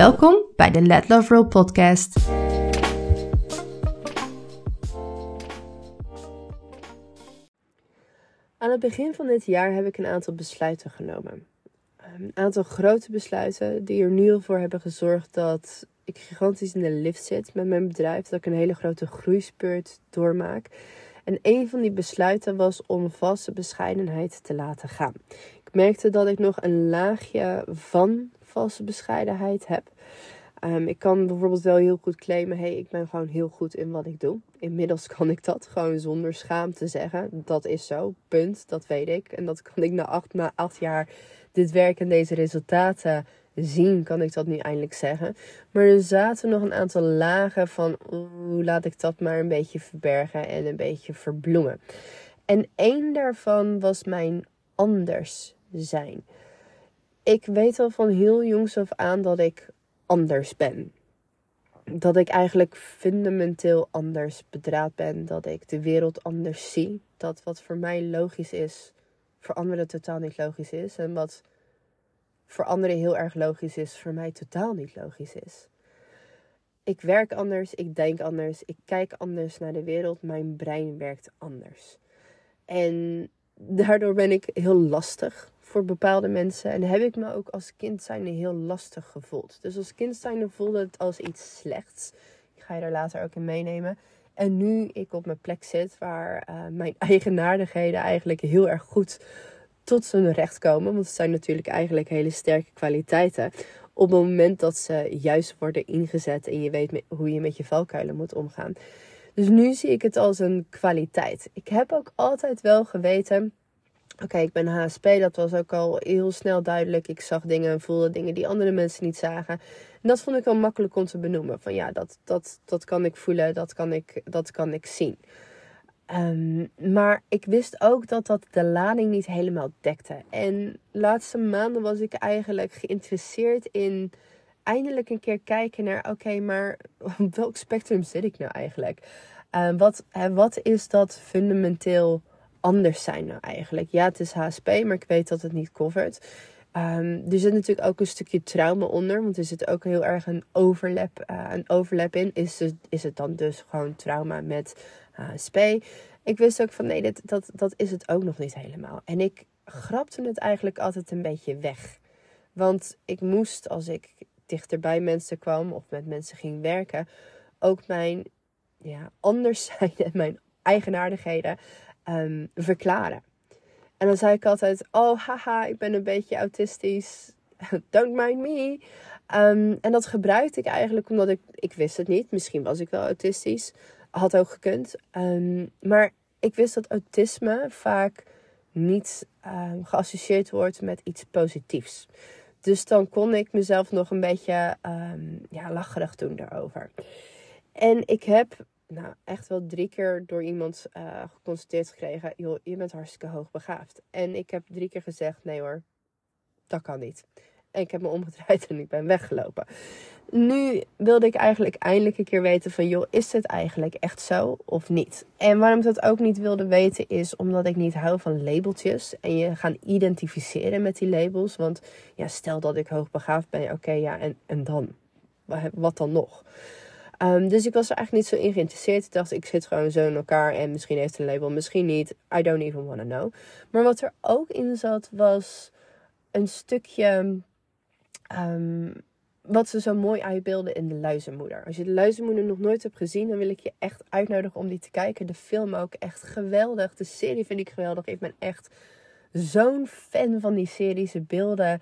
Welkom bij de Let Love Roll podcast. Aan het begin van dit jaar heb ik een aantal besluiten genomen. Een aantal grote besluiten die er nu al voor hebben gezorgd dat ik gigantisch in de lift zit met mijn bedrijf. Dat ik een hele grote groeispeurt doormaak. En een van die besluiten was om vaste bescheidenheid te laten gaan. Ik merkte dat ik nog een laagje van valse bescheidenheid heb. Ehm, ik kan bijvoorbeeld wel heel goed claimen: hey, ik ben gewoon heel goed in wat ik doe. Inmiddels kan ik dat gewoon zonder schaamte zeggen. Dat is zo, punt. Dat weet ik. En dat kan ik na acht, na acht jaar dit werk en deze resultaten zien, kan ik dat nu eindelijk zeggen. Maar er zaten nog een aantal lagen van hoe laat ik dat maar een beetje verbergen en een beetje verbloemen. En één daarvan was mijn anders zijn. Ik weet al van heel jongs af aan dat ik anders ben. Dat ik eigenlijk fundamenteel anders bedraad ben. Dat ik de wereld anders zie. Dat wat voor mij logisch is, voor anderen totaal niet logisch is. En wat voor anderen heel erg logisch is, voor mij totaal niet logisch is. Ik werk anders, ik denk anders, ik kijk anders naar de wereld, mijn brein werkt anders. En daardoor ben ik heel lastig voor bepaalde mensen. En heb ik me ook als kind zijnde heel lastig gevoeld. Dus als kind zijnde voelde het als iets slechts. Ik ga je daar later ook in meenemen. En nu ik op mijn plek zit waar uh, mijn eigenaardigheden eigenlijk heel erg goed tot zijn recht komen. Want het zijn natuurlijk eigenlijk hele sterke kwaliteiten. Op het moment dat ze juist worden ingezet en je weet hoe je met je valkuilen moet omgaan. Dus nu zie ik het als een kwaliteit. Ik heb ook altijd wel geweten. Oké, ik ben HSP, dat was ook al heel snel duidelijk. Ik zag dingen en voelde dingen die andere mensen niet zagen. En dat vond ik wel makkelijk om te benoemen. Van ja, dat, dat, dat kan ik voelen, dat kan ik, dat kan ik zien. Um, maar ik wist ook dat dat de lading niet helemaal dekte. En de laatste maanden was ik eigenlijk geïnteresseerd in eindelijk een keer kijken naar: oké, maar op welk spectrum zit ik nou eigenlijk? Um, wat, wat is dat fundamenteel anders zijn nou eigenlijk? Ja, het is HSP, maar ik weet dat het niet covert. Um, er zit natuurlijk ook een stukje trauma onder, want er zit ook heel erg een overlap, uh, een overlap in. Is het, is het dan dus gewoon trauma met HSP. Ik wist ook van nee, dit, dat, dat is het ook nog niet helemaal. En ik grapte het eigenlijk altijd een beetje weg. Want ik moest als ik dichter bij mensen kwam of met mensen ging werken, ook mijn ja, anders zijn en mijn eigenaardigheden um, verklaren. En dan zei ik altijd: Oh, haha, ik ben een beetje autistisch. Don't mind me. Um, en dat gebruikte ik eigenlijk omdat ik, ik wist het niet. Misschien was ik wel autistisch. Had ook gekund. Um, maar ik wist dat autisme vaak niet geassocieerd wordt met iets positiefs. Dus dan kon ik mezelf nog een beetje ja, lacherig doen daarover. En ik heb nou, echt wel drie keer door iemand uh, geconstateerd gekregen: joh, je bent hartstikke hoogbegaafd. En ik heb drie keer gezegd: nee hoor, dat kan niet. En ik heb me omgedraaid en ik ben weggelopen nu wilde ik eigenlijk eindelijk een keer weten van, joh, is het eigenlijk echt zo of niet? En waarom ik dat ook niet wilde weten is omdat ik niet hou van labeltjes en je gaan identificeren met die labels. Want ja, stel dat ik hoogbegaafd ben, oké, ja, en, en dan? Wat dan nog? Um, dus ik was er eigenlijk niet zo in geïnteresseerd. Ik dacht, ik zit gewoon zo in elkaar en misschien heeft een label, misschien niet. I don't even want to know. Maar wat er ook in zat was een stukje... Um, wat ze zo mooi uitbeelden in De Luizenmoeder. Als je De Luizenmoeder nog nooit hebt gezien, dan wil ik je echt uitnodigen om die te kijken. De film ook echt geweldig. De serie vind ik geweldig. Ik ben echt zo'n fan van die serie. Ze beelden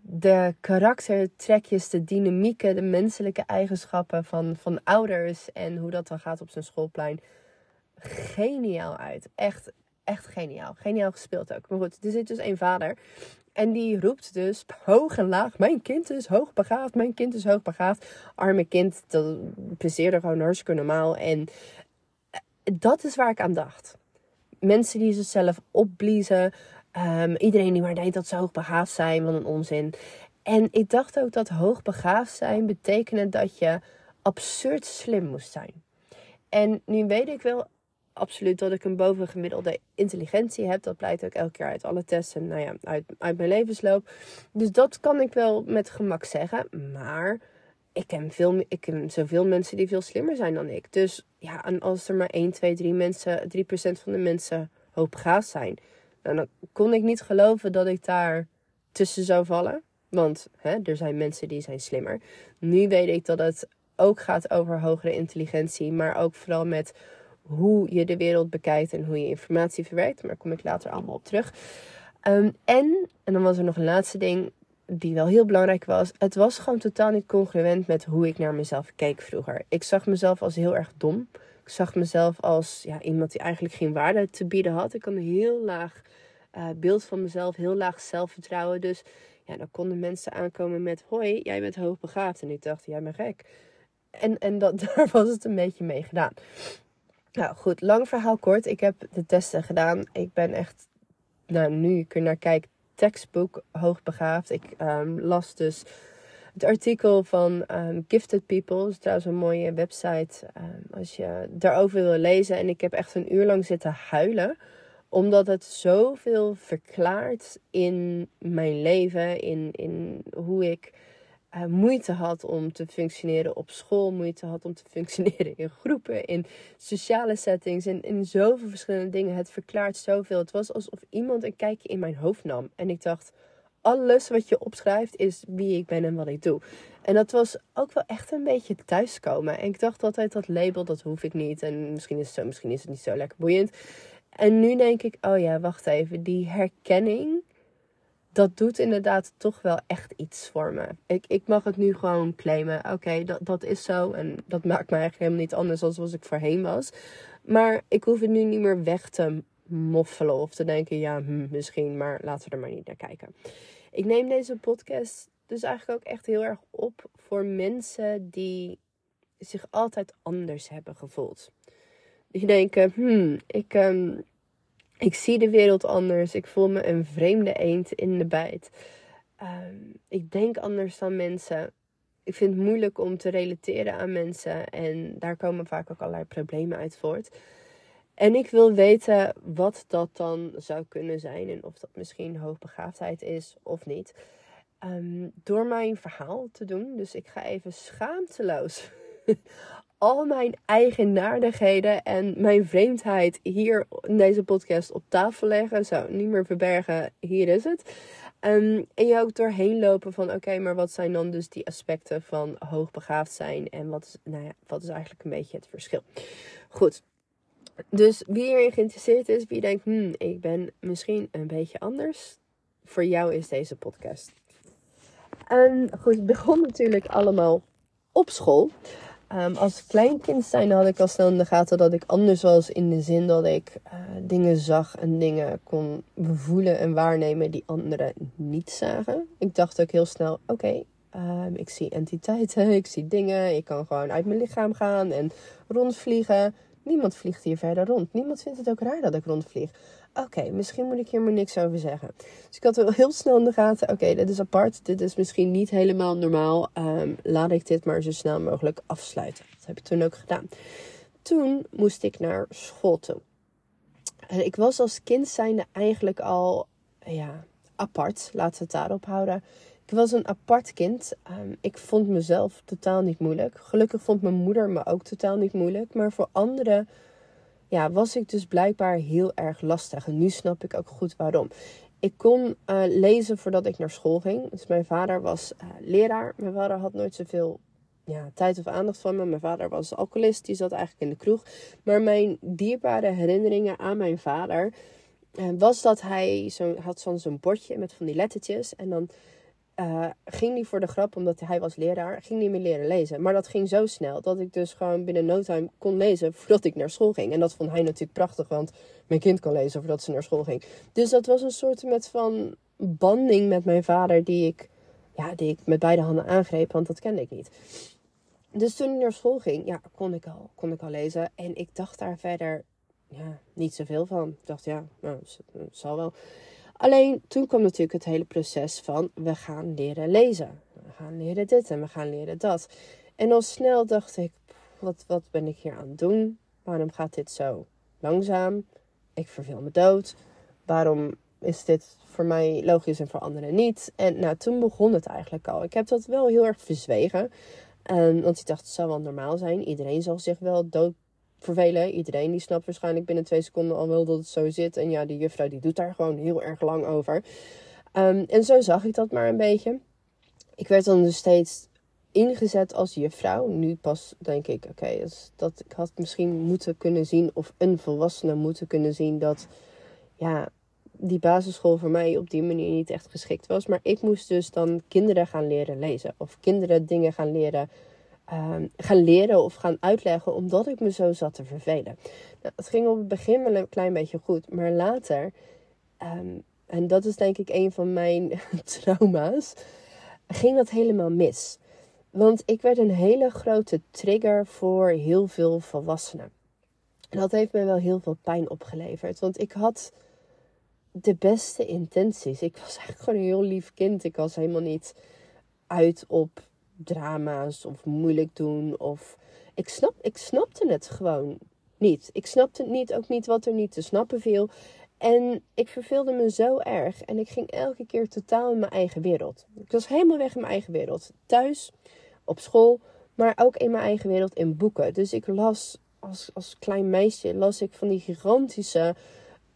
de karaktertrekjes, de dynamieken, de menselijke eigenschappen van, van ouders en hoe dat dan gaat op zijn schoolplein. Geniaal uit. Echt, echt geniaal. Geniaal gespeeld ook. Maar goed, er zit dus één vader. En die roept dus hoog en laag: Mijn kind is hoogbegaafd, mijn kind is hoogbegaafd. Arme kind, dat presteerde gewoon hartstikke normaal. En eh, dat is waar ik aan dacht. Mensen die zichzelf opbliezen. Um, iedereen die maar denkt dat ze hoogbegaafd zijn, wat een onzin. En ik dacht ook dat hoogbegaafd zijn betekende dat je absurd slim moest zijn. En nu weet ik wel absoluut dat ik een bovengemiddelde intelligentie heb. Dat blijkt ook elke keer uit alle testen, nou ja, uit, uit mijn levensloop. Dus dat kan ik wel met gemak zeggen. Maar ik ken, veel, ik ken zoveel mensen die veel slimmer zijn dan ik. Dus ja, en als er maar 1, 2, 3 mensen, 3% van de mensen hoogbegaafd zijn. Nou, dan kon ik niet geloven dat ik daar tussen zou vallen. Want hè, er zijn mensen die zijn slimmer. Nu weet ik dat het ook gaat over hogere intelligentie. Maar ook vooral met hoe je de wereld bekijkt en hoe je informatie verwerkt. Maar daar kom ik later allemaal op terug. Um, en, en dan was er nog een laatste ding die wel heel belangrijk was. Het was gewoon totaal niet congruent met hoe ik naar mezelf keek vroeger. Ik zag mezelf als heel erg dom. Zag mezelf als ja, iemand die eigenlijk geen waarde te bieden had. Ik had een heel laag uh, beeld van mezelf, heel laag zelfvertrouwen. Dus ja, dan konden mensen aankomen met: Hoi, jij bent hoogbegaafd. En ik dacht: Jij bent gek. En, en dat, daar was het een beetje mee gedaan. Nou goed, lang verhaal kort. Ik heb de testen gedaan. Ik ben echt, nou nu ik er naar kijk, tekstboek hoogbegaafd. Ik um, las dus het artikel van um, Gifted People. Dat is trouwens een mooie website um, als je daarover wil lezen. En ik heb echt een uur lang zitten huilen. Omdat het zoveel verklaart in mijn leven. In, in hoe ik uh, moeite had om te functioneren op school, moeite had om te functioneren in groepen, in sociale settings, en in zoveel verschillende dingen. Het verklaart zoveel. Het was alsof iemand een kijkje in mijn hoofd nam. En ik dacht, alles wat je opschrijft is wie ik ben en wat ik doe. En dat was ook wel echt een beetje thuiskomen. En ik dacht altijd, dat label, dat hoef ik niet. En misschien is het zo, misschien is het niet zo lekker boeiend. En nu denk ik, oh ja, wacht even. Die herkenning dat doet inderdaad toch wel echt iets voor me. Ik, ik mag het nu gewoon claimen. Oké, dat, dat is zo. En dat maakt me eigenlijk helemaal niet anders dan zoals ik voorheen was. Maar ik hoef het nu niet meer weg te moffelen of te denken, ja, hm, misschien, maar laten we er maar niet naar kijken. Ik neem deze podcast dus eigenlijk ook echt heel erg op voor mensen die zich altijd anders hebben gevoeld. Die denken, hmm, ik, um, ik zie de wereld anders. Ik voel me een vreemde eend in de bijt. Ehm, ik denk anders dan mensen. Ik vind het moeilijk om te relateren aan mensen. En daar komen vaak ook allerlei problemen uit voort. En ik wil weten wat dat dan zou kunnen zijn. En of dat misschien hoogbegaafdheid is of niet. Um, door mijn verhaal te doen. Dus ik ga even schaamteloos al mijn eigenaardigheden en mijn vreemdheid hier in deze podcast op tafel leggen. Zo, niet meer verbergen, hier is het. Um, en je ook doorheen lopen van oké, maar wat zijn dan dus die aspecten van hoogbegaafd zijn en wat is, nou ja, wat is eigenlijk een beetje het verschil? Goed, dus wie hierin geïnteresseerd is, wie denkt, hmm, ik ben misschien een beetje anders, voor jou is deze podcast. En goed, het begon natuurlijk allemaal op school. Um, als kleinkind zijn had ik al snel in de gaten dat ik anders was in de zin dat ik uh, dingen zag en dingen kon voelen en waarnemen die anderen niet zagen. Ik dacht ook heel snel, oké, um, ik zie entiteiten, ik zie dingen, ik kan gewoon uit mijn lichaam gaan en rondvliegen. Niemand vliegt hier verder rond. Niemand vindt het ook raar dat ik rondvlieg oké, misschien moet ik hier maar niks over zeggen. Dus ik had wel heel snel in de gaten, oké, dit is apart. Dit is misschien niet helemaal normaal. Um, laat ik dit maar zo snel mogelijk afsluiten. Dat heb ik toen ook gedaan. Toen moest ik naar school toe. En ik was als kind zijnde eigenlijk al, ja, apart. Laten we het daarop houden. Ik was een apart kind. Um, ik vond mezelf totaal niet moeilijk. Gelukkig vond mijn moeder me ook totaal niet moeilijk. Maar voor anderen ja, was ik dus blijkbaar heel erg lastig. En nu snap ik ook goed waarom. Ik kon uh, lezen voordat ik naar school ging. Dus mijn vader was uh, leraar. Mijn vader had nooit zoveel ja, tijd of aandacht van me. Mijn vader was alcoholist, die zat eigenlijk in de kroeg. Maar mijn dierbare herinneringen aan mijn vader... Uh, was dat hij zo, had zo'n bordje met van die lettertjes. En dan uh, ging hij voor de grap, omdat hij was leraar, ging hij me leren lezen. Maar dat ging zo snel dat ik dus gewoon binnen no time kon lezen voordat ik naar school ging. En dat vond hij natuurlijk prachtig, want mijn kind kon lezen voordat ze naar school ging. Dus dat was een soort met van banding met mijn vader die ik, ja, die ik met beide handen aangreep, want dat kende ik niet. Dus toen ik naar school ging, ja, kon ik al, kon ik al lezen. En ik dacht daar verder ja, niet zoveel van. Ik dacht, ja, nou, zal wel. Alleen toen kwam natuurlijk het hele proces van we gaan leren lezen. We gaan leren dit en we gaan leren dat. En al snel dacht ik, wat, wat ben ik hier aan het doen? Waarom gaat dit zo langzaam? Ik verveel me dood. Waarom is dit voor mij logisch en voor anderen niet? En nou, toen begon het eigenlijk al. Ik heb dat wel heel erg verzwegen. Want ik dacht, het zou wel normaal zijn. Iedereen zal zich wel dood vervelen. Iedereen die snapt waarschijnlijk binnen twee seconden al wel dat het zo zit. En ja, die juffrouw die doet daar gewoon heel erg lang over. Um, en zo zag ik dat maar een beetje. Ik werd dan dus steeds ingezet als juffrouw. Nu pas denk ik, oké, dat ik had misschien moeten kunnen zien, of een volwassene moeten kunnen zien, dat ja, die basisschool voor mij op die manier niet echt geschikt was. Maar ik moest dus dan kinderen gaan leren lezen, of kinderen dingen gaan leren. Um, gaan leren of gaan uitleggen omdat ik me zo zat te vervelen. Nou, het ging op het begin wel een klein beetje goed, maar later, um, en dat is denk ik een van mijn trauma's, ging dat helemaal mis. Want ik werd een hele grote trigger voor heel veel volwassenen. En dat heeft mij wel heel veel pijn opgeleverd. Want ik had de beste intenties. Ik was eigenlijk gewoon een heel lief kind. Ik was helemaal niet uit op drama's of moeilijk doen. Of ik, snap, ik snapte het gewoon niet. Ik snapte niet, ook niet wat er niet te snappen viel. En ik verveelde me zo erg. En ik ging elke keer totaal in mijn eigen wereld. Ik was helemaal weg in mijn eigen wereld. Thuis, op school, maar ook in mijn eigen wereld in boeken. Dus ik las als, als klein meisje las ik van die gigantische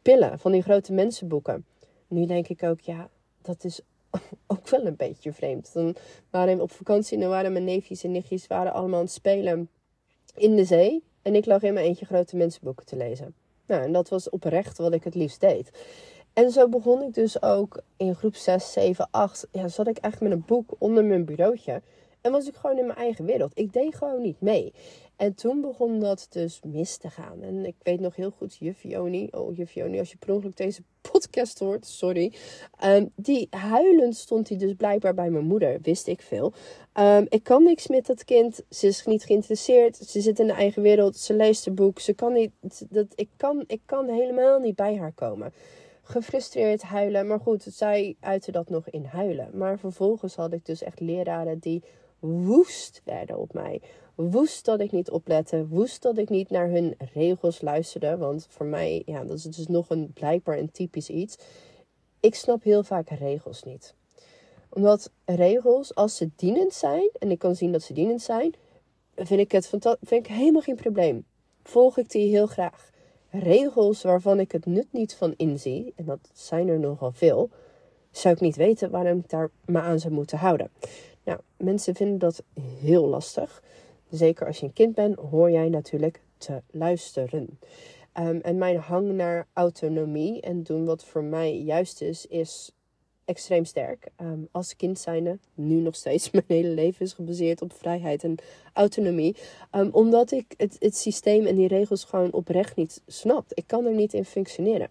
pillen, van die grote mensenboeken. Nu denk ik ook, ja, dat is ook wel een beetje vreemd. Dan waren op vakantie en dan waren mijn neefjes en nichtjes waren allemaal aan het spelen in de zee. En ik lag in mijn eentje grote mensenboeken te lezen. Nou, en dat was oprecht wat ik het liefst deed. En zo begon ik dus ook in groep 6, 7, 8. Ja, zat ik eigenlijk met een boek onder mijn bureautje. En was ik gewoon in mijn eigen wereld. Ik deed gewoon niet mee. En toen begon dat dus mis te gaan. En ik weet nog heel goed, juf Joni, oh juf Joni, als je per ongeluk deze podcast hoort, sorry. Um, die huilend stond hij dus blijkbaar bij mijn moeder, wist ik veel. Um, ik kan niks met dat kind, ze is niet geïnteresseerd, ze zit in de eigen wereld, ze leest een boek, ze kan niet, dat, ik, kan, ik kan helemaal niet bij haar komen gefrustreerd huilen. Maar goed, zij uitte dat nog in huilen. Maar vervolgens had ik dus echt leraren die woest werden op mij. Woest dat ik niet oplette. Woest dat ik niet naar hun regels luisterde. Want voor mij, ja, dat is dus nog een blijkbaar een typisch iets. Ik snap heel vaak regels niet. Omdat regels, als ze dienend zijn, en ik kan zien dat ze dienend zijn, vind ik het vind ik helemaal geen probleem. Volg ik die heel graag. Regels waarvan ik het nut niet van inzie, en dat zijn er nogal veel, zou ik niet weten waarom ik daar me aan zou moeten houden. Nou, mensen vinden dat heel lastig. Zeker als je een kind bent, hoor jij natuurlijk te luisteren. Um, en mijn hang naar autonomie en doen wat voor mij juist is, is extreem sterk. Um, als kind zijnde, nu nog steeds, mijn hele leven is gebaseerd op vrijheid en autonomie. Um, omdat ik het, het systeem en die regels gewoon oprecht niet snap. Ik kan er niet in functioneren.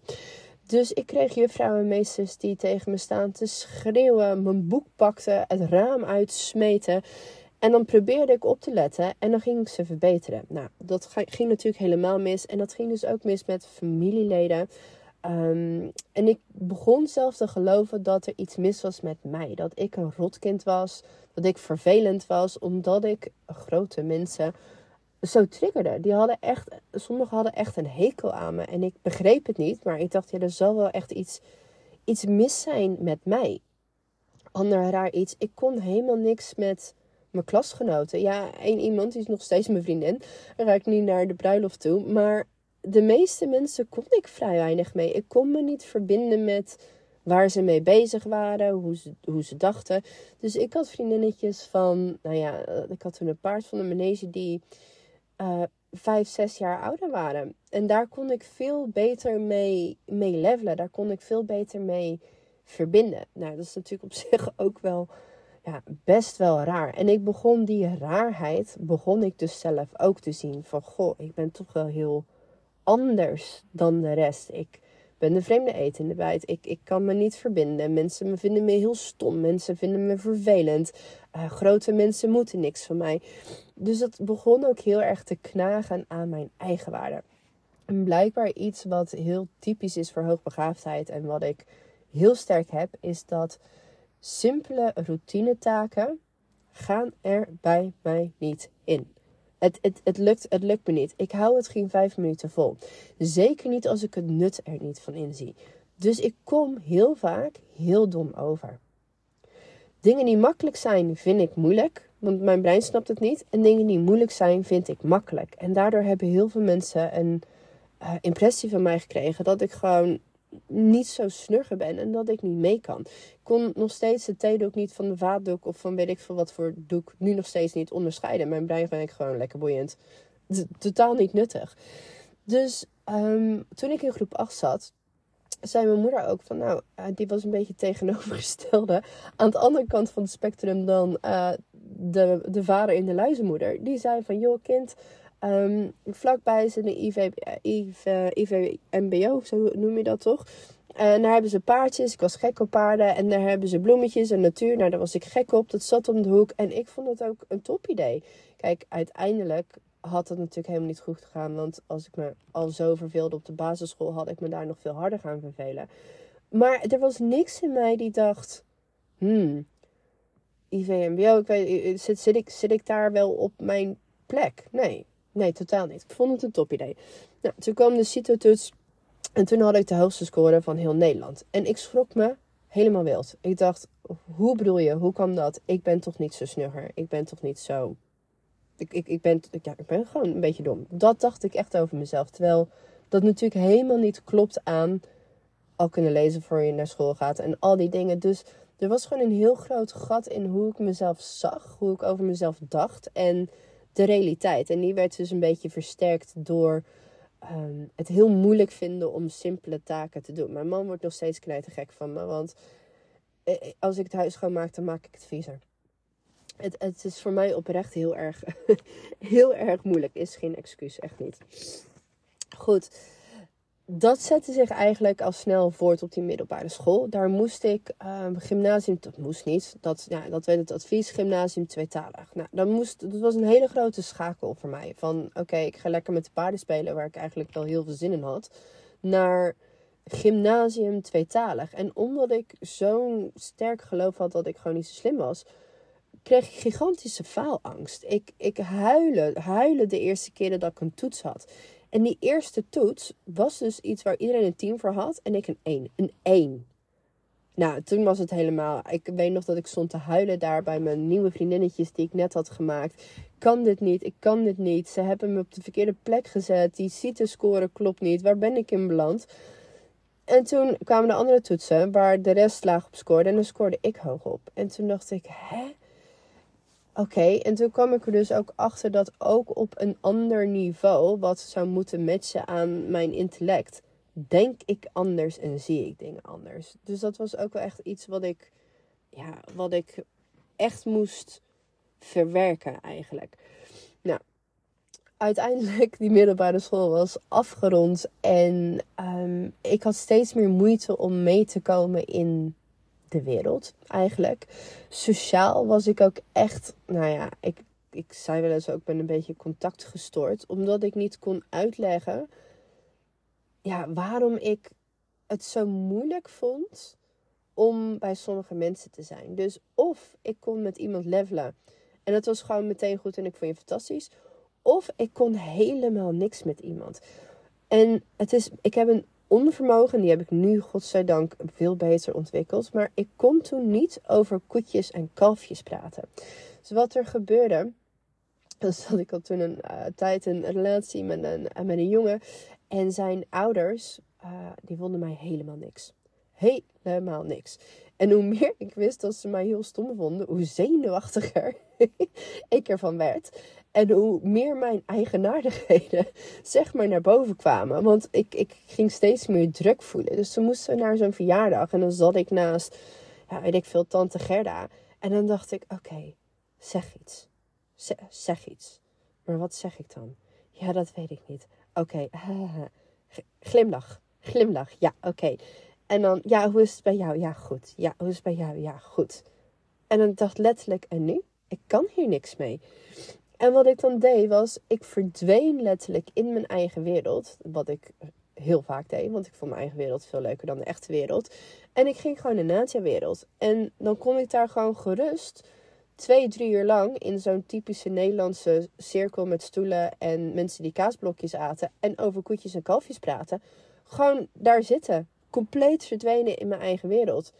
Dus ik kreeg juffrouwen en meesters die tegen me staan te schreeuwen, mijn boek pakten, het raam uitsmeten. En dan probeerde ik op te letten en dan ging ik ze verbeteren. Nou, dat ging natuurlijk helemaal mis. En dat ging dus ook mis met familieleden. Um, en ik begon zelf te geloven dat er iets mis was met mij. Dat ik een rotkind was. Dat ik vervelend was. Omdat ik grote mensen zo triggerde. Die hadden echt, sommigen hadden echt een hekel aan me. En ik begreep het niet. Maar ik dacht, ja, er zal wel echt iets, iets mis zijn met mij. Ander raar iets. Ik kon helemaal niks met mijn klasgenoten. Ja, één iemand die is nog steeds mijn vriendin. Ga ik niet naar de bruiloft toe. Maar de meeste mensen kon ik vrij weinig mee. Ik kon me niet verbinden met waar ze mee bezig waren, hoe ze, hoe ze dachten. Dus ik had vriendinnetjes van, nou ja, ik had een paard van de manege die uh, vijf, zes jaar ouder waren. En daar kon ik veel beter mee, mee levelen. Daar kon ik veel beter mee verbinden. Nou, dat is natuurlijk op zich ook wel ja, best wel raar. En ik begon die raarheid, begon ik dus zelf ook te zien. Van, goh, ik ben toch wel heel anders dan de rest. Ik ben de vreemde eten in de bijt. Ik, ik kan me niet verbinden. Mensen vinden me heel stom. Mensen vinden me vervelend. Uh, grote mensen moeten niks van mij. Dus dat begon ook heel erg te knagen aan mijn eigen waarde. En blijkbaar iets wat heel typisch is voor hoogbegaafdheid en wat ik heel sterk heb, is dat simpele routinetaken gaan er bij mij niet in. Het, het, het, lukt, het lukt me niet. Ik hou het geen vijf minuten vol. Zeker niet als ik het nut er niet van inzie. Dus ik kom heel vaak heel dom over. Dingen die makkelijk zijn, vind ik moeilijk, want mijn brein snapt het niet. En dingen die moeilijk zijn, vind ik makkelijk. En daardoor hebben heel veel mensen een uh, impressie van mij gekregen dat ik gewoon niet zo snugger ben en dat ik niet mee kan. Ik kon nog steeds de theedoek niet van de vaatdoek of van weet ik veel wat voor doek nu nog steeds niet onderscheiden. Mijn brein vind ik gewoon lekker boeiend. totaal niet nuttig. Dus um, toen ik in groep 8 zat, zei mijn moeder ook van, nou, uh, die was een beetje tegenovergestelde. Aan de andere kant van het spectrum dan uh, de, de vader in de luizenmoeder. Die zei van, joh kind, Um, vlakbij is een IV, IV, IVMBO, zo noem je dat toch? En daar hebben ze paardjes. Ik was gek op paarden. En daar hebben ze bloemetjes en natuur. Nou, daar was ik gek op. Dat zat om de hoek. En ik vond het ook een top idee. Kijk, uiteindelijk had het natuurlijk helemaal niet goed gegaan. Want als ik me al zo verveelde op de basisschool, had ik me daar nog veel harder gaan vervelen. Maar er was niks in mij die dacht: hmm, IVMBO, ik weet, zit, zit ik daar wel op mijn plek? Nee, Nee, totaal niet. Ik vond het een top idee. Nou, toen kwam de CITO-toets. En toen had ik de hoogste score van heel Nederland. En ik schrok me helemaal wild. Ik dacht, hoe bedoel je? Hoe kan dat? Ik ben toch niet zo snugger? Ik ben toch niet zo... Ik, ik, ik, ben, ja, ik ben gewoon een beetje dom. Dat dacht ik echt over mezelf. Terwijl dat natuurlijk helemaal niet klopt aan al kunnen lezen voor je naar school gaat en al die dingen. Dus er was gewoon een heel groot gat in hoe ik mezelf zag, hoe ik over mezelf dacht. En de realiteit. En die werd dus een beetje versterkt door um, het heel moeilijk vinden om simpele taken te doen. Mijn man wordt nog steeds knijtergek van me, want eh, eh, als ik het huis schoonmaak, dan maak ik het viezer. Het, het is voor mij oprecht heel erg, heel erg moeilijk. Is geen excuus, echt niet. Goed dat zette zich eigenlijk al snel voort op die middelbare school. Daar moest ik um, gymnasium, dat moest niet, dat, ja, dat werd het advies gymnasium tweetalig. Nou, dat, moest, dat was een hele grote schakel voor mij. Van oké, ik ga lekker met de paarden spelen, waar ik eigenlijk wel heel veel zin in had, naar gymnasium tweetalig. En omdat ik zo'n sterk geloof had dat ik gewoon niet zo slim was, kreeg ik gigantische faalangst. Ik, ik huilen, huilen de eerste keer dat ik een toets had. En die eerste toets was dus iets waar iedereen een team voor had. En ik een 1. Een 1. Nou, toen was het helemaal. Ik weet nog dat ik stond te huilen daar bij mijn nieuwe vriendinnetjes die ik net had gemaakt. Kan dit niet, ik kan dit niet. Ze hebben me op de verkeerde plek gezet. Die CITE-score klopt niet. Waar ben ik in beland? En toen kwamen de andere toetsen waar de rest laag op scoorde. En dan scoorde ik hoog op. En toen dacht ik, hè? Oké, en toen kwam ik er dus ook achter dat ook op een ander niveau, wat zou moeten matchen aan mijn intellect, denk ik anders en zie ik dingen anders. Dus dat was ook wel echt iets wat ik, ja, wat ik echt moest verwerken eigenlijk. Nou, uiteindelijk die middelbare school was afgerond en um, ik had steeds meer moeite om mee te komen in de wereld eigenlijk. Sociaal was ik ook echt, nou ja, ik, ik zei wel eens ook ben een beetje contact gestoord. Omdat ik niet kon uitleggen ja, waarom ik het zo moeilijk vond om bij sommige mensen te zijn. Dus of ik kon met iemand levelen en dat was gewoon meteen goed en ik vond je fantastisch. Of ik kon helemaal niks met iemand. En het is, ik heb een onvermogen, die heb ik nu godzijdank veel beter ontwikkeld. Maar ik kon toen niet over koetjes en kalfjes praten. Dus wat er gebeurde, dus dat ik had toen een uh, tijd een relatie met een, uh, met een jongen. En zijn ouders, uh, die vonden mij helemaal niks. Helemaal niks. En hoe meer ik wist dat ze mij heel stom vonden, hoe zenuwachtiger ik ervan werd. En hoe meer mijn eigenaardigheden zeg maar naar boven kwamen. Want ik, ik ging steeds meer druk voelen. Dus ze moesten naar zo'n verjaardag. En dan zat ik naast, ja, weet ik veel, tante Gerda. En dan dacht ik, oké, zeg iets. zeg iets. Maar wat zeg ik dan? Ja, dat weet ik niet. Oké, glimlach. Glimlach, ja, oké. En dan, ja, hoe is het bij jou? Ja, goed. Ja, hoe is het bij jou? Ja, goed. En dan dacht letterlijk, en nu? Ik kan hier niks mee. En wat ik dan deed was, ik verdween letterlijk in mijn eigen wereld. Wat ik heel vaak deed, want ik vond mijn eigen wereld veel leuker dan de echte wereld. En ik ging gewoon in de Nadia-wereld. En dan kon ik daar gewoon gerust twee, drie uur lang in zo'n typische Nederlandse cirkel met stoelen en mensen die kaasblokjes aten en over koetjes en kalfjes praten. Gewoon daar zitten. Compleet verdwenen in mijn eigen wereld.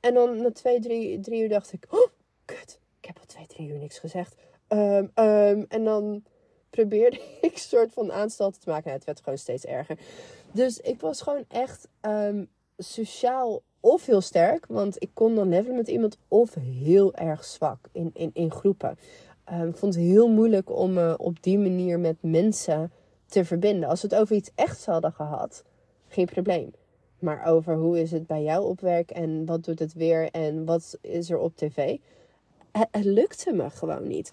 En dan na twee, drie, drie uur dacht ik, oh, kut, ik heb al twee, drie uur niks gezegd. Um, um, en dan probeerde ik soort van aanstalten te maken. het werd gewoon steeds erger. Dus ik was gewoon echt um, sociaal of heel sterk, want ik kon dan levelen met iemand, of heel erg zwak in, in, in groepen. Ik vond het heel moeilijk om me op die manier met mensen te verbinden. Als we het over iets echt hadden gehad, geen probleem. Maar over hoe is het bij jou op werk en wat doet het weer en wat is er op tv, het, lukte me gewoon niet.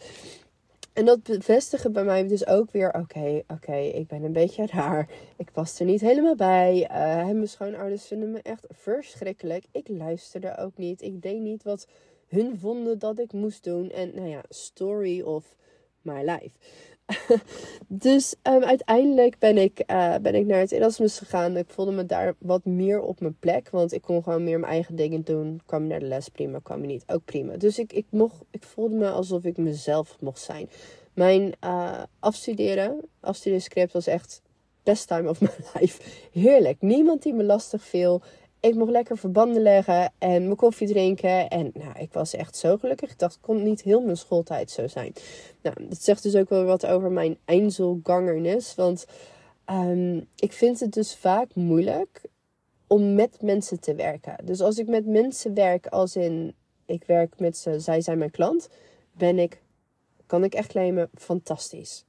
En dat bevestigde bij mij dus ook weer: oké, oké, ik ben een beetje raar. Ik pas er niet helemaal bij. Uh, mijn schoonouders vinden me echt verschrikkelijk. Ik luisterde ook niet. Ik deed niet wat hun vonden dat ik moest doen. En nou ja, story of my life. dus um, uiteindelijk ben ik, uh, ben ik naar het Erasmus gegaan. Ik voelde me daar wat meer op mijn plek. Want ik kon gewoon meer mijn eigen dingen doen. Kwam je naar de les, prima. Kwam je niet, ook prima. Dus ik, ik, mocht, ik voelde me alsof ik mezelf mocht zijn. Mijn uh, afstuderen, afstudeerscript was echt best time of my life. Heerlijk. Niemand die me lastig viel. Ik mocht lekker verbanden leggen en mijn koffie drinken. En nou, ik was echt zo gelukkig. Ik dacht, kon niet heel mijn schooltijd zo zijn. Nou, dat zegt dus ook wel wat over mijn einzelgangernis. Want um, ik vind het dus vaak moeilijk om met mensen te werken. Dus als ik met mensen werk, als in ik werk met ze, zij zijn mijn klant, ben ik, kan ik echt claimen, fantastisch.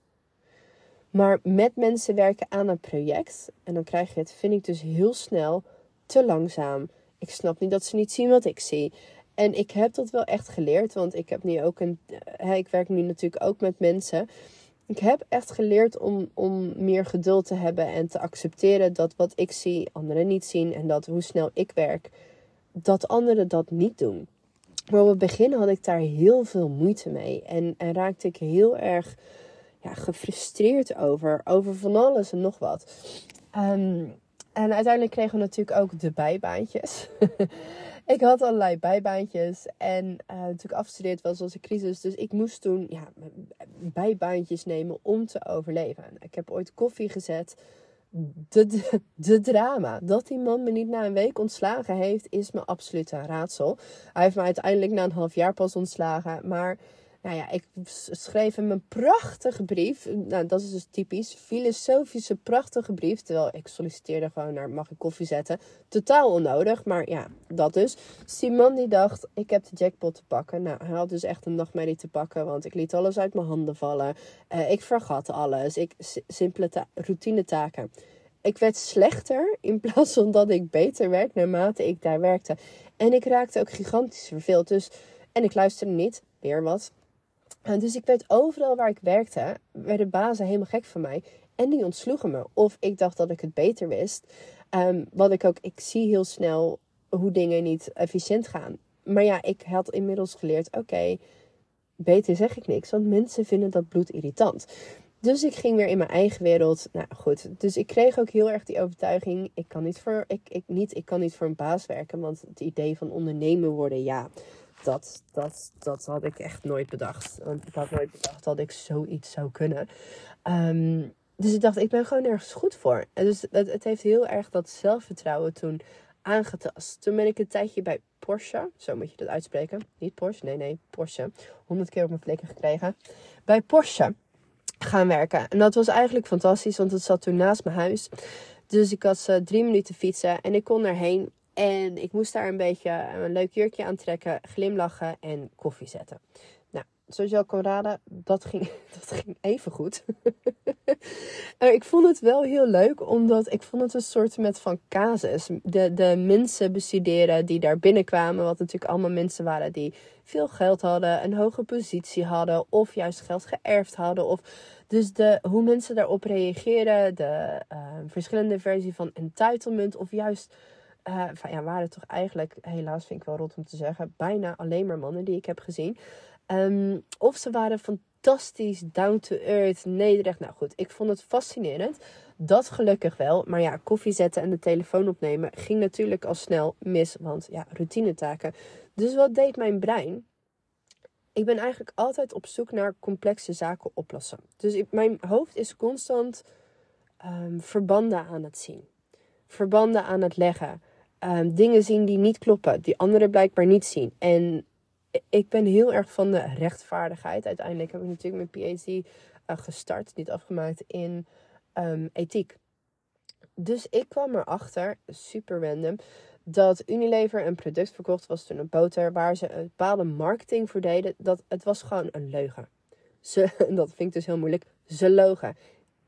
Maar met mensen werken aan een project, en dan krijg je het, vind ik dus heel snel te langzaam. Ik snap niet dat ze niet zien wat ik zie. En ik heb dat wel echt geleerd, want ik heb nu ook een. Hè, ik werk nu natuurlijk ook met mensen. Ik heb echt geleerd om, om meer geduld te hebben en te accepteren dat wat ik zie, anderen niet zien. En dat hoe snel ik werk, dat anderen dat niet doen. Maar op het begin had ik daar heel veel moeite mee. En, en raakte ik heel erg ja, gefrustreerd over. Over van alles en nog wat. Um, en uiteindelijk kregen we natuurlijk ook de bijbaantjes. ik had allerlei bijbaantjes. En uh, natuurlijk afgestudeerd was een crisis. Dus ik moest toen ja, bijbaantjes nemen om te overleven. Ik heb ooit koffie gezet. De, de, de, drama. Dat die man me niet na een week ontslagen heeft, is me absoluut een raadsel. Hij heeft me uiteindelijk na een half jaar pas ontslagen. Maar nou ja, ik schreef hem een prachtige brief. Nou, dat is dus typisch. Filosofische prachtige brief. Terwijl ik solliciteerde gewoon naar mag ik koffie zetten. Totaal onnodig, maar ja, dat dus. Simon die dacht, ik heb de jackpot te pakken. Nou, hij had dus echt een nachtmerrie te pakken. Want ik liet alles uit mijn handen vallen. Uh, ik vergat alles. Ik, simpele routine taken. Ik werd slechter in plaats van dat ik beter werd naarmate ik daar werkte. En ik raakte ook gigantisch verveeld. Dus, en ik luisterde niet. Weer wat dus ik weet overal waar ik werkte, werden bazen helemaal gek van mij. En die ontsloegen me. Of ik dacht dat ik het beter wist. Um, wat ik ook, ik zie heel snel hoe dingen niet efficiënt gaan. Maar ja, ik had inmiddels geleerd, oké, beter zeg ik niks. Want mensen vinden dat bloed irritant. Dus ik ging weer in mijn eigen wereld. Nou goed, dus ik kreeg ook heel erg die overtuiging. Ik kan niet voor, ik, ik, niet, ik kan niet voor een baas werken. Want het idee van ondernemen worden, ja, dat, dat, dat had ik echt nooit bedacht. Want ik had nooit bedacht dat ik zoiets zou kunnen. Um, dus ik dacht, ik ben gewoon ergens goed voor. En dus het, het heeft heel erg dat zelfvertrouwen toen aangetast. Toen ben ik een tijdje bij Porsche, zo moet je dat uitspreken. Niet Porsche, nee, nee, Porsche. Honderd keer op mijn flikken gekregen. Bij Porsche gaan werken. En dat was eigenlijk fantastisch, want het zat toen naast mijn huis. Dus ik had uh, drie minuten fietsen en ik kon erheen. En ik moest daar een beetje een leuk jurkje aantrekken, glimlachen en koffie zetten. Nou, zoals je al kan raden, dat ging, dat ging even goed. ik vond het wel heel leuk, omdat ik vond het een soort met van casus. De, de mensen bestuderen die daar binnenkwamen, wat natuurlijk allemaal mensen waren die veel geld hadden, een hoge positie hadden, of juist geld geërfd hadden. Of, dus de, hoe mensen daarop reageren, de uh, verschillende versie van entitlement, of juist van, ja, waren toch eigenlijk, helaas vind ik wel rot om te zeggen, bijna alleen maar mannen die ik heb gezien. Um, of ze waren fantastisch, down to earth, nederig. Nou goed, ik vond het fascinerend. Dat gelukkig wel. Maar ja, koffie zetten en de telefoon opnemen ging natuurlijk al snel mis. Want ja, routinetaken. Dus wat deed mijn brein? Ik ben eigenlijk altijd op zoek naar complexe zaken oplossen. Dus mijn hoofd is constant um, verbanden aan het zien. Verbanden aan het leggen. Um, dingen zien die niet kloppen, die anderen blijkbaar niet zien. En ik ben heel erg van de rechtvaardigheid. Uiteindelijk heb ik natuurlijk mijn PhD uh, gestart, niet afgemaakt, in um, ethiek. Dus ik kwam erachter, super random, dat Unilever een product verkocht was toen een boter waar ze een bepaalde marketing voor deden. Dat het was gewoon een leugen. Ze, dat vind ik dus heel moeilijk. Ze logen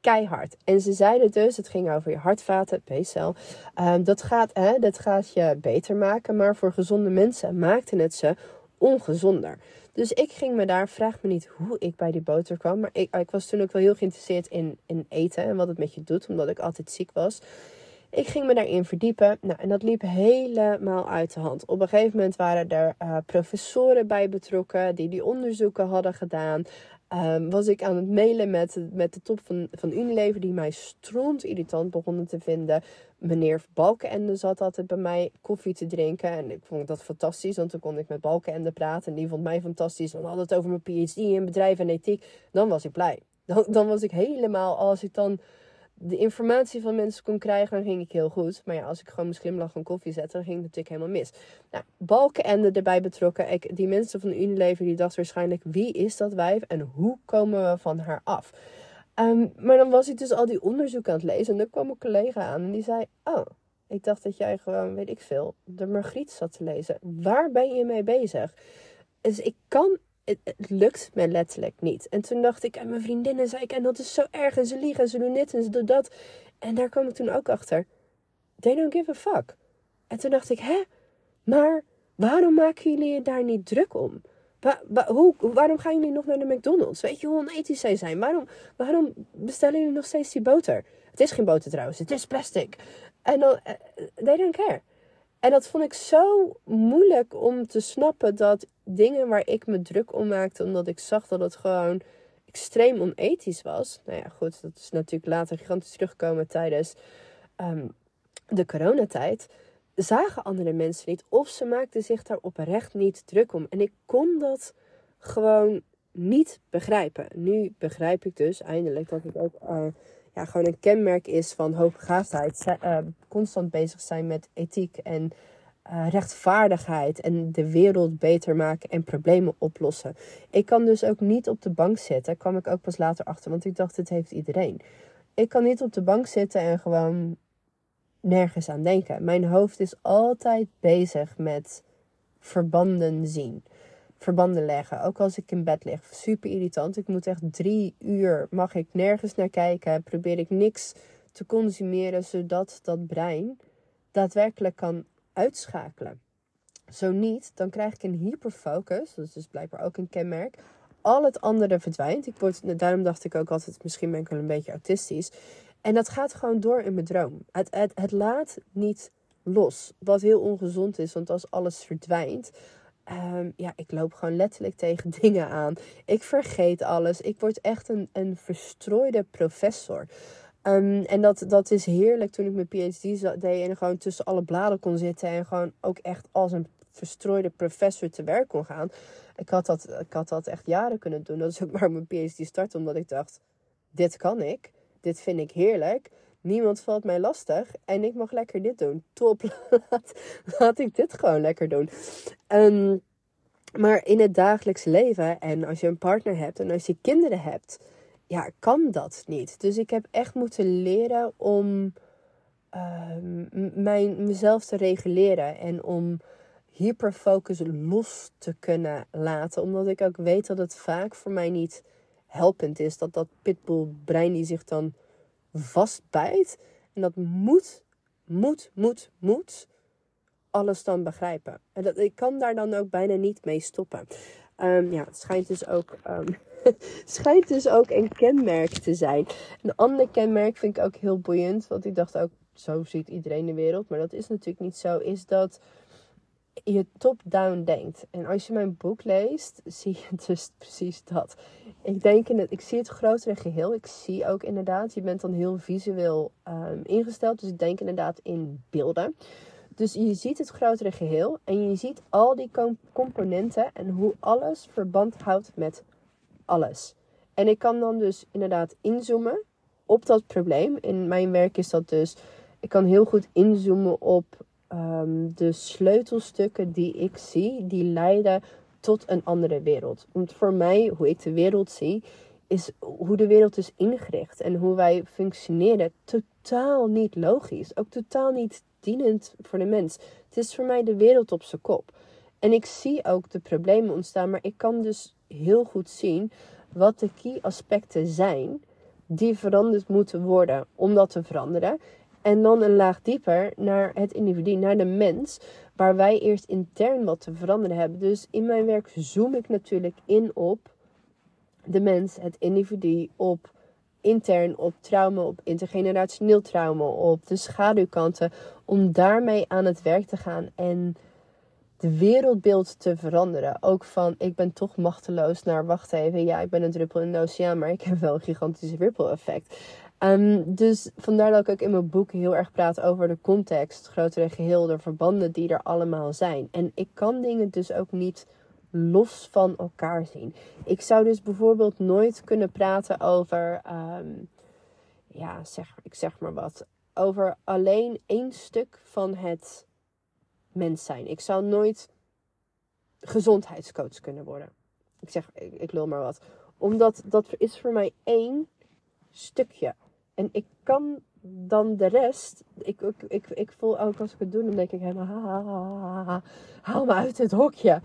keihard. En ze zeiden dus, het ging over je hartvaten, B-cel. Um, dat, gaat, hè, dat gaat je beter maken, maar voor gezonde mensen maakte het ze ongezonder. Dus ik ging me daar, vraag me niet hoe ik bij die boter kwam. Maar ik, ik was toen ook wel heel geïnteresseerd in, in eten en wat het met je doet, omdat ik altijd ziek was. Ik ging me daarin verdiepen. Nou, en dat liep helemaal uit de hand. Op een gegeven moment waren er uh, professoren bij betrokken die die onderzoeken hadden gedaan. Um, was ik aan het mailen met, met de top van, van Unilever, die mij stront irritant begonnen te vinden. Meneer Balkenende zat altijd bij mij koffie te drinken. En ik vond dat fantastisch, want toen kon ik met Balkenende praten. En die vond mij fantastisch. We hadden het over mijn PhD in bedrijf en ethiek. Dan was ik blij. Dan, dan was ik helemaal, als ik dan de informatie van mensen kon krijgen, dan ging ik heel goed. Maar ja, als ik gewoon mijn glimlach van koffie zette, dan ging het natuurlijk helemaal mis. Nou, Balkenende erbij betrokken. Ik, die mensen van Unilever, die dachten waarschijnlijk, wie is dat wijf en hoe komen we van haar af? Um, maar dan was ik dus al die onderzoeken aan het lezen en dan kwam een collega aan en die zei, oh, ik dacht dat jij gewoon, weet ik veel, de Margriet zat te lezen. Waar ben je mee bezig? Dus ik kan het, lukt me letterlijk niet. En toen dacht ik, en mijn vriendinnen zei ik, en dat is zo erg. En ze liegen en ze doen dit en ze doen dat. En daar kwam ik toen ook achter. They don't give a fuck. En toen dacht ik, hè? Maar waarom maken jullie je daar niet druk om? waarom gaan jullie nog naar de McDonald's? Weet je hoe onethisch zij zijn? Waarom, waarom bestellen jullie nog steeds die boter? Het is geen boter trouwens, het is plastic. En dan, uh, they don't care. En dat vond ik zo moeilijk om te snappen dat dingen waar ik me druk om maakte, omdat ik zag dat het gewoon extreem onethisch was. Nou ja, goed, dat is natuurlijk later gigantisch teruggekomen tijdens um, de coronatijd. Zagen andere mensen niet of ze maakten zich daar oprecht niet druk om. En ik kon dat gewoon niet begrijpen. Nu begrijp ik dus eindelijk dat het ook uh, ja, gewoon een kenmerk is van hoogbegaafdheid. Uh, constant bezig zijn met ethiek en uh, rechtvaardigheid en de wereld beter maken en problemen oplossen. Ik kan dus ook niet op de bank zitten, kwam ik ook pas later achter, want ik dacht, dit heeft iedereen. Ik kan niet op de bank zitten en gewoon nergens aan denken. Mijn hoofd is altijd bezig met verbanden zien. Verbanden leggen. Ook als ik in bed lig. Super irritant. Ik moet echt drie uur. Mag ik nergens naar kijken. Probeer ik niks te consumeren. Zodat dat brein daadwerkelijk kan uitschakelen. Zo niet, dan krijg ik een hyperfocus. Dat is dus blijkbaar ook een kenmerk. Al het andere verdwijnt. Ik word, daarom dacht ik ook altijd, misschien ben ik wel een beetje autistisch. En dat gaat gewoon door in mijn droom. Het, het, het laat niet los. Wat heel ongezond is, want als alles verdwijnt, Um, ja, ik loop gewoon letterlijk tegen dingen aan. Ik vergeet alles. Ik word echt een, een verstrooide professor. Um, en dat, dat is heerlijk toen ik mijn PhD deed en gewoon tussen alle bladen kon zitten. En gewoon ook echt als een verstrooide professor te werk kon gaan. Ik had dat, ik had dat echt jaren kunnen doen. Dat is ook maar mijn PhD start, omdat ik dacht: dit kan ik. Dit vind ik heerlijk. Niemand valt mij lastig en ik mag lekker dit doen. Top, laat, ik dit gewoon lekker doen. Um, maar in het dagelijks leven en als je een partner hebt en als je kinderen hebt, ja, kan dat niet. Dus ik heb echt moeten leren om uh, mijn, mezelf te reguleren en om hyperfocus los te kunnen laten. Omdat ik ook weet dat het vaak voor mij niet helpend is. Dat dat pitbull brein die zich dan vastbijt. En dat moet, moet, moet, moet alles dan begrijpen. En dat, ik kan daar dan ook bijna niet mee stoppen. Um, ja, het schijnt dus ook, um, schijnt dus ook een kenmerk te zijn. Een ander kenmerk vind ik ook heel boeiend. Want ik dacht ook, zo ziet iedereen de wereld. Maar dat is natuurlijk niet zo. Is dat je top-down denkt. En als je mijn boek leest, zie je dus precies dat. Ik denk in ik zie het grotere geheel. Ik zie ook inderdaad, je bent dan heel visueel um, ingesteld. Dus ik denk inderdaad in beelden. Dus je ziet het grotere geheel en je ziet al die componenten en hoe alles verband houdt met alles. En ik kan dan dus inderdaad inzoomen op dat probleem. In mijn werk is dat dus, ik kan heel goed inzoomen op um, de sleutelstukken die ik zie, die leiden tot een andere wereld. Want voor mij, hoe ik de wereld zie, is hoe de wereld is ingericht en hoe wij functioneren totaal niet logisch. Ook totaal niet dienend voor de mens. Het is voor mij de wereld op zijn kop. En ik zie ook de problemen ontstaan, maar ik kan dus heel goed zien wat de key aspecten zijn die veranderd moeten worden om dat te veranderen. En dan een laag dieper naar het individu, naar de mens, waar wij eerst intern wat te veranderen hebben. Dus in mijn werk zoom ik natuurlijk in op de mens, het individu, op intern, op trauma, op intergenerationeel trauma, op de schaduwkanten, om daarmee aan het werk te gaan en de wereldbeeld te veranderen. Ook van ik ben toch machteloos naar wacht even, ja, ik ben een druppel in de oceaan, maar ik heb wel een gigantisch ripple effect. Um, dus vandaar dat ik ook in mijn boek heel erg praat over de context, het grotere geheel, de verbanden die er allemaal zijn. En ik kan dingen dus ook niet los van elkaar zien. Ik zou dus bijvoorbeeld nooit kunnen praten over, um, ja, zeg, ik zeg maar wat, over alleen één stuk van het mens zijn. Ik zou nooit gezondheidscoach kunnen worden. Ik zeg, ik, ik lul maar wat. Omdat dat is voor mij één stukje. En ik kan dan de rest. Ik, ik, ik, voel ook als ik het doe, dan denk ik helemaal. Ha, ha, ha, haal me uit het hokje.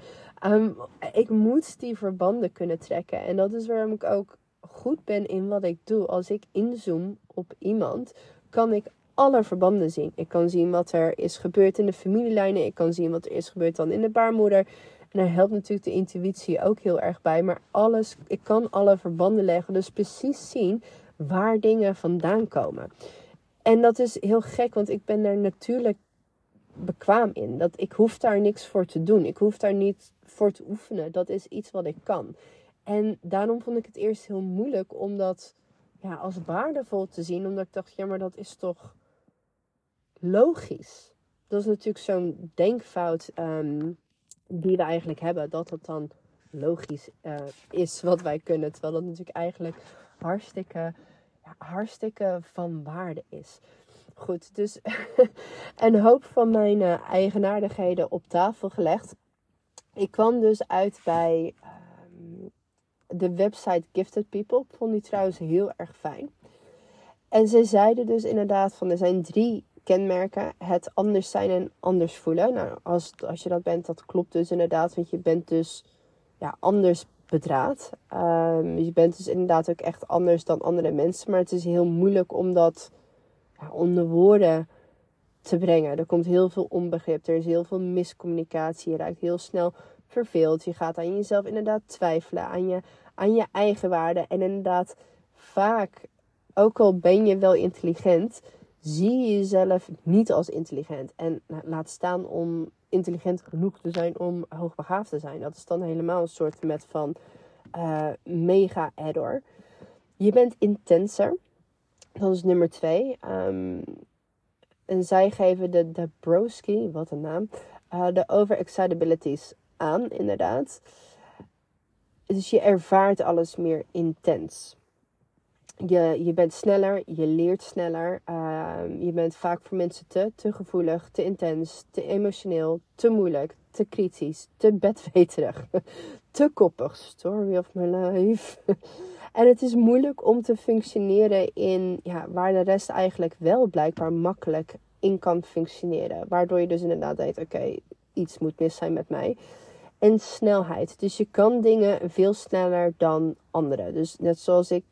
Um, ik moet die verbanden kunnen trekken. En dat is waarom ik ook goed ben in wat ik doe. Als ik inzoom op iemand, kan ik alle verbanden zien. Ik kan zien wat er is gebeurd in de familielijnen. Ik kan zien wat er is gebeurd dan in de baarmoeder. En daar helpt natuurlijk de intuïtie ook heel erg bij. Maar alles, ik kan alle verbanden leggen. Dus precies zien waar dingen vandaan komen. En dat is heel gek, want ik ben daar natuurlijk bekwaam in. Dat ik hoef daar niks voor te doen. Ik hoef daar niet voor te oefenen. Dat is iets wat ik kan. En daarom vond ik het eerst heel moeilijk om dat ja, als waardevol te zien. Omdat ik dacht, ja, maar dat is toch logisch. Dat is natuurlijk zo'n denkfout um, die we eigenlijk hebben. Dat het dan logisch uh, is wat wij kunnen. Terwijl dat natuurlijk eigenlijk hartstikke, hartstikke van waarde is. Goed, dus een hoop van mijn uh, eigenaardigheden op tafel gelegd. Ik kwam dus uit bij um, de website Gifted People. Ik vond die trouwens heel erg fijn. En ze zeiden dus inderdaad van er zijn drie kenmerken. Het anders zijn en anders voelen. Nou, als, als je dat bent, dat klopt dus inderdaad. Want je bent dus ja, anders bedraad. Um, je bent dus inderdaad ook echt anders dan andere mensen. Maar het is heel moeilijk om dat ja, onder woorden te brengen. Er komt heel veel onbegrip. Er is heel veel miscommunicatie. Je raakt heel snel verveeld. Je gaat aan jezelf inderdaad twijfelen. Aan je, aan je eigen waarde. En inderdaad, vaak, ook al ben je wel intelligent, zie je jezelf niet als intelligent. En laat staan om intelligent genoeg te zijn om hoogbegaafd te zijn. Dat is dan helemaal een soort met van uh, mega error. Je bent intenser. Dat is nummer twee. Um, en zij geven de, broski, wat een naam, uh, de overexcitabilities aan, inderdaad. Dus je ervaart alles meer intens. Je, je bent sneller, je leert sneller. Uh, je bent vaak voor mensen te, te gevoelig, te intens, te emotioneel, te moeilijk, te kritisch, te bedweterig, te koppig. Story of my life. en het is moeilijk om te functioneren in ja, waar de rest eigenlijk wel blijkbaar makkelijk in kan functioneren. Waardoor je dus inderdaad denkt, oké, iets moet mis zijn met mij. En snelheid. Dus je kan dingen veel sneller dan anderen. Dus net zoals ik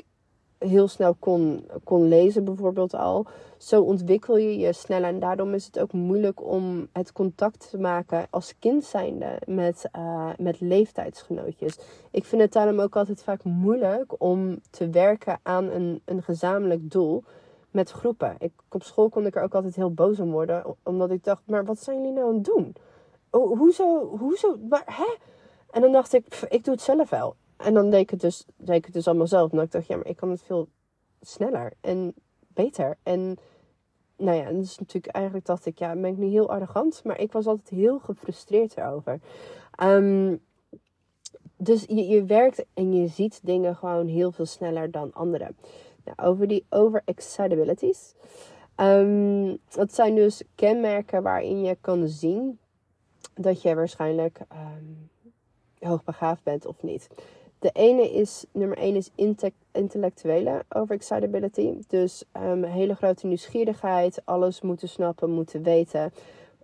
heel snel kon, kon lezen bijvoorbeeld al. Zo ontwikkel je je sneller. En daarom is het ook moeilijk om het contact te maken als kind zijnde met, uh, met leeftijdsgenootjes. Ik vind het daarom ook altijd vaak moeilijk om te werken aan een, een gezamenlijk doel met groepen. Ik, op school kon ik er ook altijd heel boos om worden. Omdat ik dacht, maar wat zijn jullie nou aan het doen? Oh, hoezo, hoezo, maar, hè? En dan dacht ik, ik doe het zelf wel. En dan deed ik het dus, deed ik het dus allemaal zelf. En ik dacht, ja, maar ik kan het veel sneller en beter. En nou ja, dus natuurlijk eigenlijk dacht ik, ja, ben ik nu heel arrogant. Maar ik was altijd heel gefrustreerd erover. Um, dus je, je werkt en je ziet dingen gewoon heel veel sneller dan anderen. Nou, over die overexcitabilities. Um, dat zijn dus kenmerken waarin je kan zien dat je waarschijnlijk um, hoogbegaafd bent of niet. De ene is, nummer 1 is intellectuele overexcitability. Dus um, hele grote nieuwsgierigheid, alles moeten snappen, moeten weten.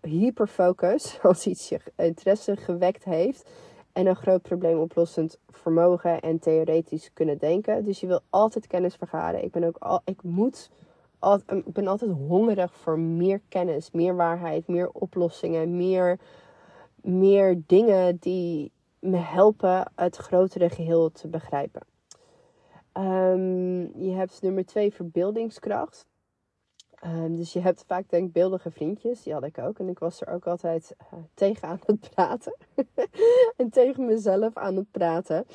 Hyperfocus, als iets je interesse gewekt heeft. En een groot probleemoplossend vermogen en theoretisch kunnen denken. Dus je wil altijd kennis vergaren. Ik ben ook al, ik moet, ik ben altijd hongerig voor meer kennis, meer waarheid, meer oplossingen, meer, meer dingen die me helpen het grotere geheel te begrijpen. Um, je hebt nummer twee verbeeldingskracht. Um, dus je hebt vaak denkbeeldige vriendjes. Die had ik ook. En ik was er ook altijd uh, tegen aan het praten. en tegen mezelf aan het praten.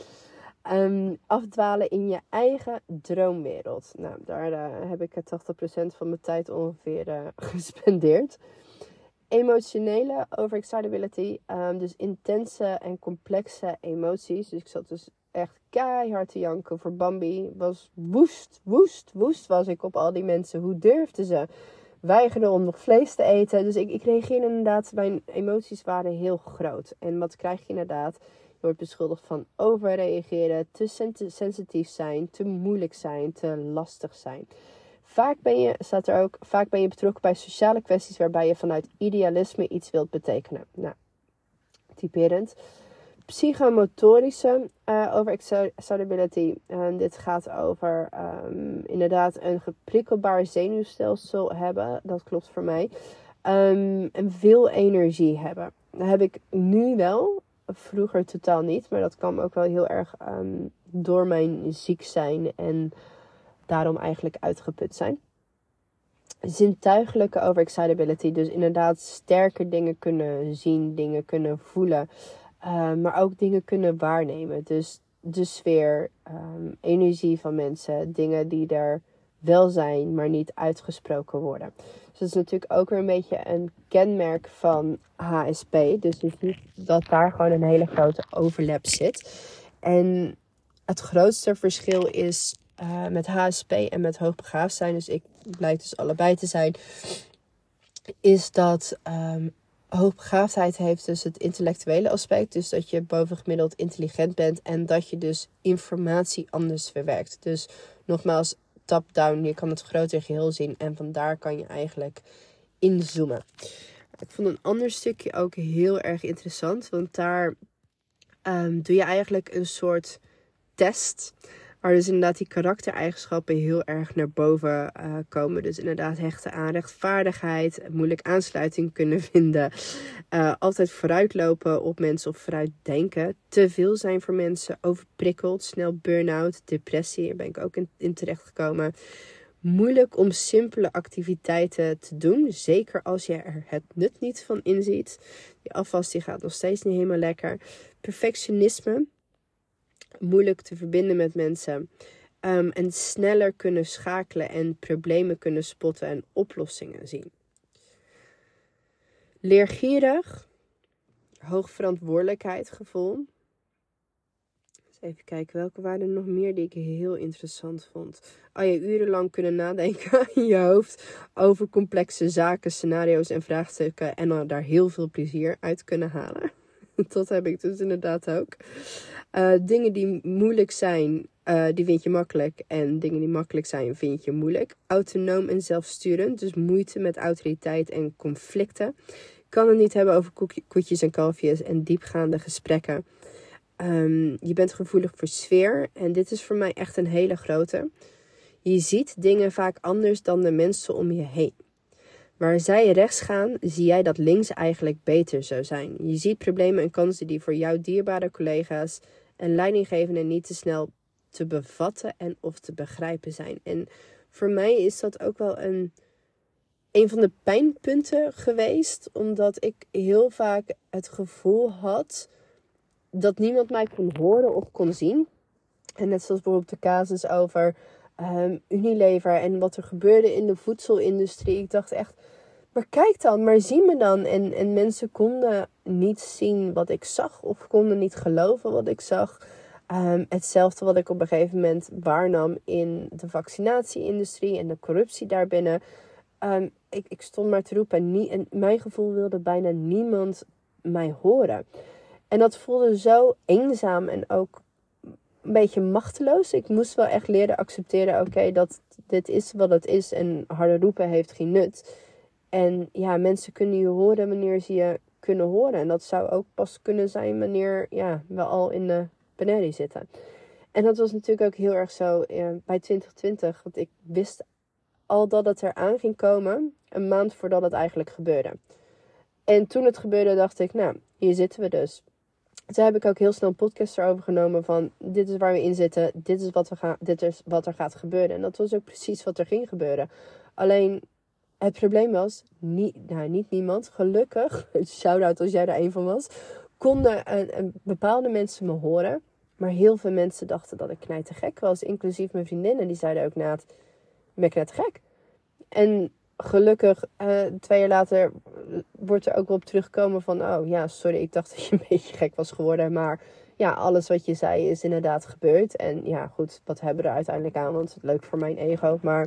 Um, afdwalen in je eigen droomwereld. Nou, daar uh, heb ik 80% van mijn tijd ongeveer uh, gespendeerd emotionele overexcitability. Um, dus intense en complexe emoties. Dus ik zat dus echt keihard te janken voor Bambi. Was woest, woest, woest was ik op al die mensen. Hoe durfden ze? Weigerden om nog vlees te eten. Dus ik, ik reageerde inderdaad, mijn emoties waren heel groot. En wat krijg je inderdaad? Je wordt beschuldigd van overreageren, te sensitief zijn, te moeilijk zijn, te lastig zijn. Vaak ben je, staat er ook, vaak ben je betrokken bij sociale kwesties waarbij je vanuit idealisme iets wilt betekenen. Nou, typerend. Psychomotorische uh, overexcitability. En dit gaat over um, inderdaad een geprikkelbaar zenuwstelsel hebben. Dat klopt voor mij. Um, en veel energie hebben. Dat heb ik nu wel. Vroeger totaal niet. Maar dat kwam ook wel heel erg um, door mijn ziek zijn en daarom eigenlijk uitgeput zijn. Zintuigelijke overexcitability, dus inderdaad sterke dingen kunnen zien, dingen kunnen voelen, uh, maar ook dingen kunnen waarnemen. Dus de sfeer, um, energie van mensen, dingen die er wel zijn, maar niet uitgesproken worden. Dus dat is natuurlijk ook weer een beetje een kenmerk van HSP. Dus je dat daar gewoon een hele grote overlap zit. En het grootste verschil is uh, met HSP en met hoogbegaafd zijn, dus ik blijk dus allebei te zijn, is dat um, hoogbegaafdheid heeft dus het intellectuele aspect. Dus dat je bovengemiddeld intelligent bent en dat je dus informatie anders verwerkt. Dus nogmaals, top-down, je kan het grotere geheel zien en vandaar kan je eigenlijk inzoomen. Ik vond een ander stukje ook heel erg interessant, want daar um, doe je eigenlijk een soort test Waar dus inderdaad die karaktereigenschappen heel erg naar boven uh, komen. Dus inderdaad hechten aan rechtvaardigheid, moeilijk aansluiting kunnen vinden. Uh, altijd vooruitlopen op mensen of vooruitdenken. Te veel zijn voor mensen, overprikkeld, snel burn-out, depressie. Daar ben ik ook in, in terecht gekomen. Moeilijk om simpele activiteiten te doen. Zeker als je er het nut niet van inziet. Die afwas die gaat nog steeds niet helemaal lekker. Perfectionisme moeilijk te verbinden met mensen. Um, en sneller kunnen schakelen en problemen kunnen spotten en oplossingen zien. Leergierig, hoog verantwoordelijkheidsgevoel. Even kijken, welke waren er nog meer die ik heel interessant vond? Oh je urenlang kunnen nadenken in je hoofd over complexe zaken, scenario's en vraagstukken. En dan daar heel veel plezier uit kunnen halen. Dat heb ik dus inderdaad ook. Uh, dingen die moeilijk zijn, uh, die vind je makkelijk. En dingen die makkelijk zijn, vind je moeilijk. Autonoom en zelfsturend, dus moeite met autoriteit en conflicten. kan het niet hebben over koetjes en kalfjes en diepgaande gesprekken. Ehm, je bent gevoelig voor sfeer en dit is voor mij echt een hele grote. Je ziet dingen vaak anders dan de mensen om je heen. Waar zij rechts gaan, zie jij dat links eigenlijk beter zou zijn. Je ziet problemen en kansen die voor jouw dierbare collega's en leidinggevenden niet te snel te bevatten en of te begrijpen zijn. En voor mij is dat ook wel een, een van de pijnpunten geweest, omdat ik heel vaak het gevoel had dat niemand mij kon horen of kon zien. En net zoals bijvoorbeeld de casus over um, Unilever en wat er gebeurde in de voedselindustrie. Ik dacht echt, maar kijk dan, maar zie me dan. En, en mensen konden niet zien wat ik zag of konden niet geloven wat ik zag. Um, hetzelfde wat ik op een gegeven moment waarnam in de vaccinatieindustrie en de corruptie daarbinnen. Um, ik, ik stond maar te roepen en, nie, en mijn gevoel wilde bijna niemand mij horen. En dat voelde zo eenzaam en ook een beetje machteloos. Ik moest wel echt leren accepteren, oké, dat dit is wat het is en harde roepen heeft geen nut. En ja, mensen kunnen je horen wanneer ze je kunnen horen. En dat zou ook pas kunnen zijn wanneer ja, we al in de Penerie zitten. En dat was natuurlijk ook heel erg zo ja, bij 2020. Want ik wist al dat het eraan ging komen, een maand voordat het eigenlijk gebeurde. En toen het gebeurde, dacht ik, nou, hier zitten we dus. Toen heb ik ook heel snel een podcast erover genomen van dit is waar we in zitten, dit is wat, we gaan, dit is wat er gaat gebeuren. En dat was ook precies wat er ging gebeuren. Alleen het probleem was, niet, nou, niet niemand, gelukkig, shout-out als jij er een van was, konden een, een bepaalde mensen me horen. Maar heel veel mensen dachten dat ik knijt gek was, inclusief mijn vriendinnen. Die zeiden ook na het, ben ik gek. En gelukkig, uh, twee jaar later, wordt er ook wel op teruggekomen van... Oh ja, sorry, ik dacht dat je een beetje gek was geworden. Maar ja, alles wat je zei is inderdaad gebeurd. En ja, goed, wat hebben we er uiteindelijk aan? Want het leuk voor mijn ego. Maar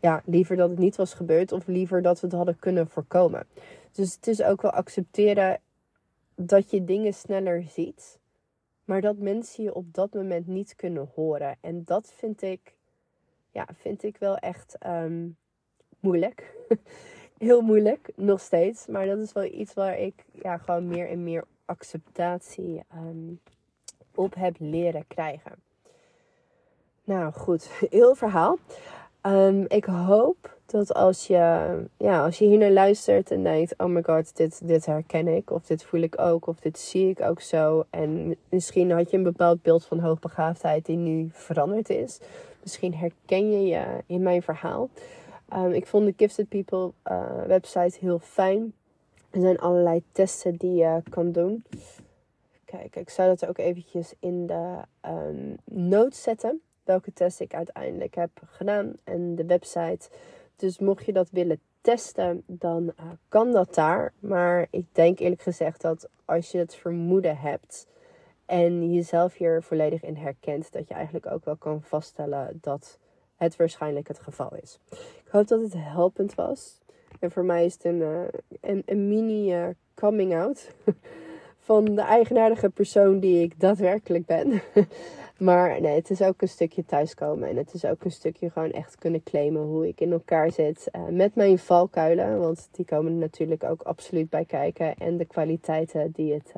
ja, liever dat het niet was gebeurd. Of liever dat we het hadden kunnen voorkomen. Dus het is ook wel accepteren dat je dingen sneller ziet. Maar dat mensen je op dat moment niet kunnen horen. En dat vind ik, ja, vind ik wel echt... Ehm, moeilijk. Heel moeilijk, nog steeds. Maar dat is wel iets waar ik ja, gewoon meer en meer acceptatie um, op heb leren krijgen. Nou goed, heel verhaal. Um, ik hoop dat als je, ja, als je hier naar luistert en denkt: Oh my god, dit, dit herken ik, of dit voel ik ook, of dit zie ik ook zo. En misschien had je een bepaald beeld van hoogbegaafdheid die nu veranderd is. Misschien herken je je in mijn verhaal. Um, ik vond de Gifted People uh, website heel fijn. Er zijn allerlei testen die je kan doen. Kijk, ik zou dat ook eventjes in de um, notes zetten. Welke test ik uiteindelijk heb gedaan. En de website. Dus mocht je dat willen testen, dan uh, kan dat daar. Maar ik denk eerlijk gezegd dat als je het vermoeden hebt. En jezelf hier volledig in herkent. Dat je eigenlijk ook wel kan vaststellen dat het waarschijnlijk het geval is. Ik hoop dat het helpend was. En voor mij is het een, uh, een, een, mini uh, coming out van de eigenaardige persoon die ik daadwerkelijk ben. maar nee, het is ook een stukje thuiskomen. En het is ook een stukje gewoon echt kunnen claimen hoe ik in elkaar zit. Uh, met mijn valkuilen, want die komen er natuurlijk ook absoluut bij kijken. En de kwaliteiten die het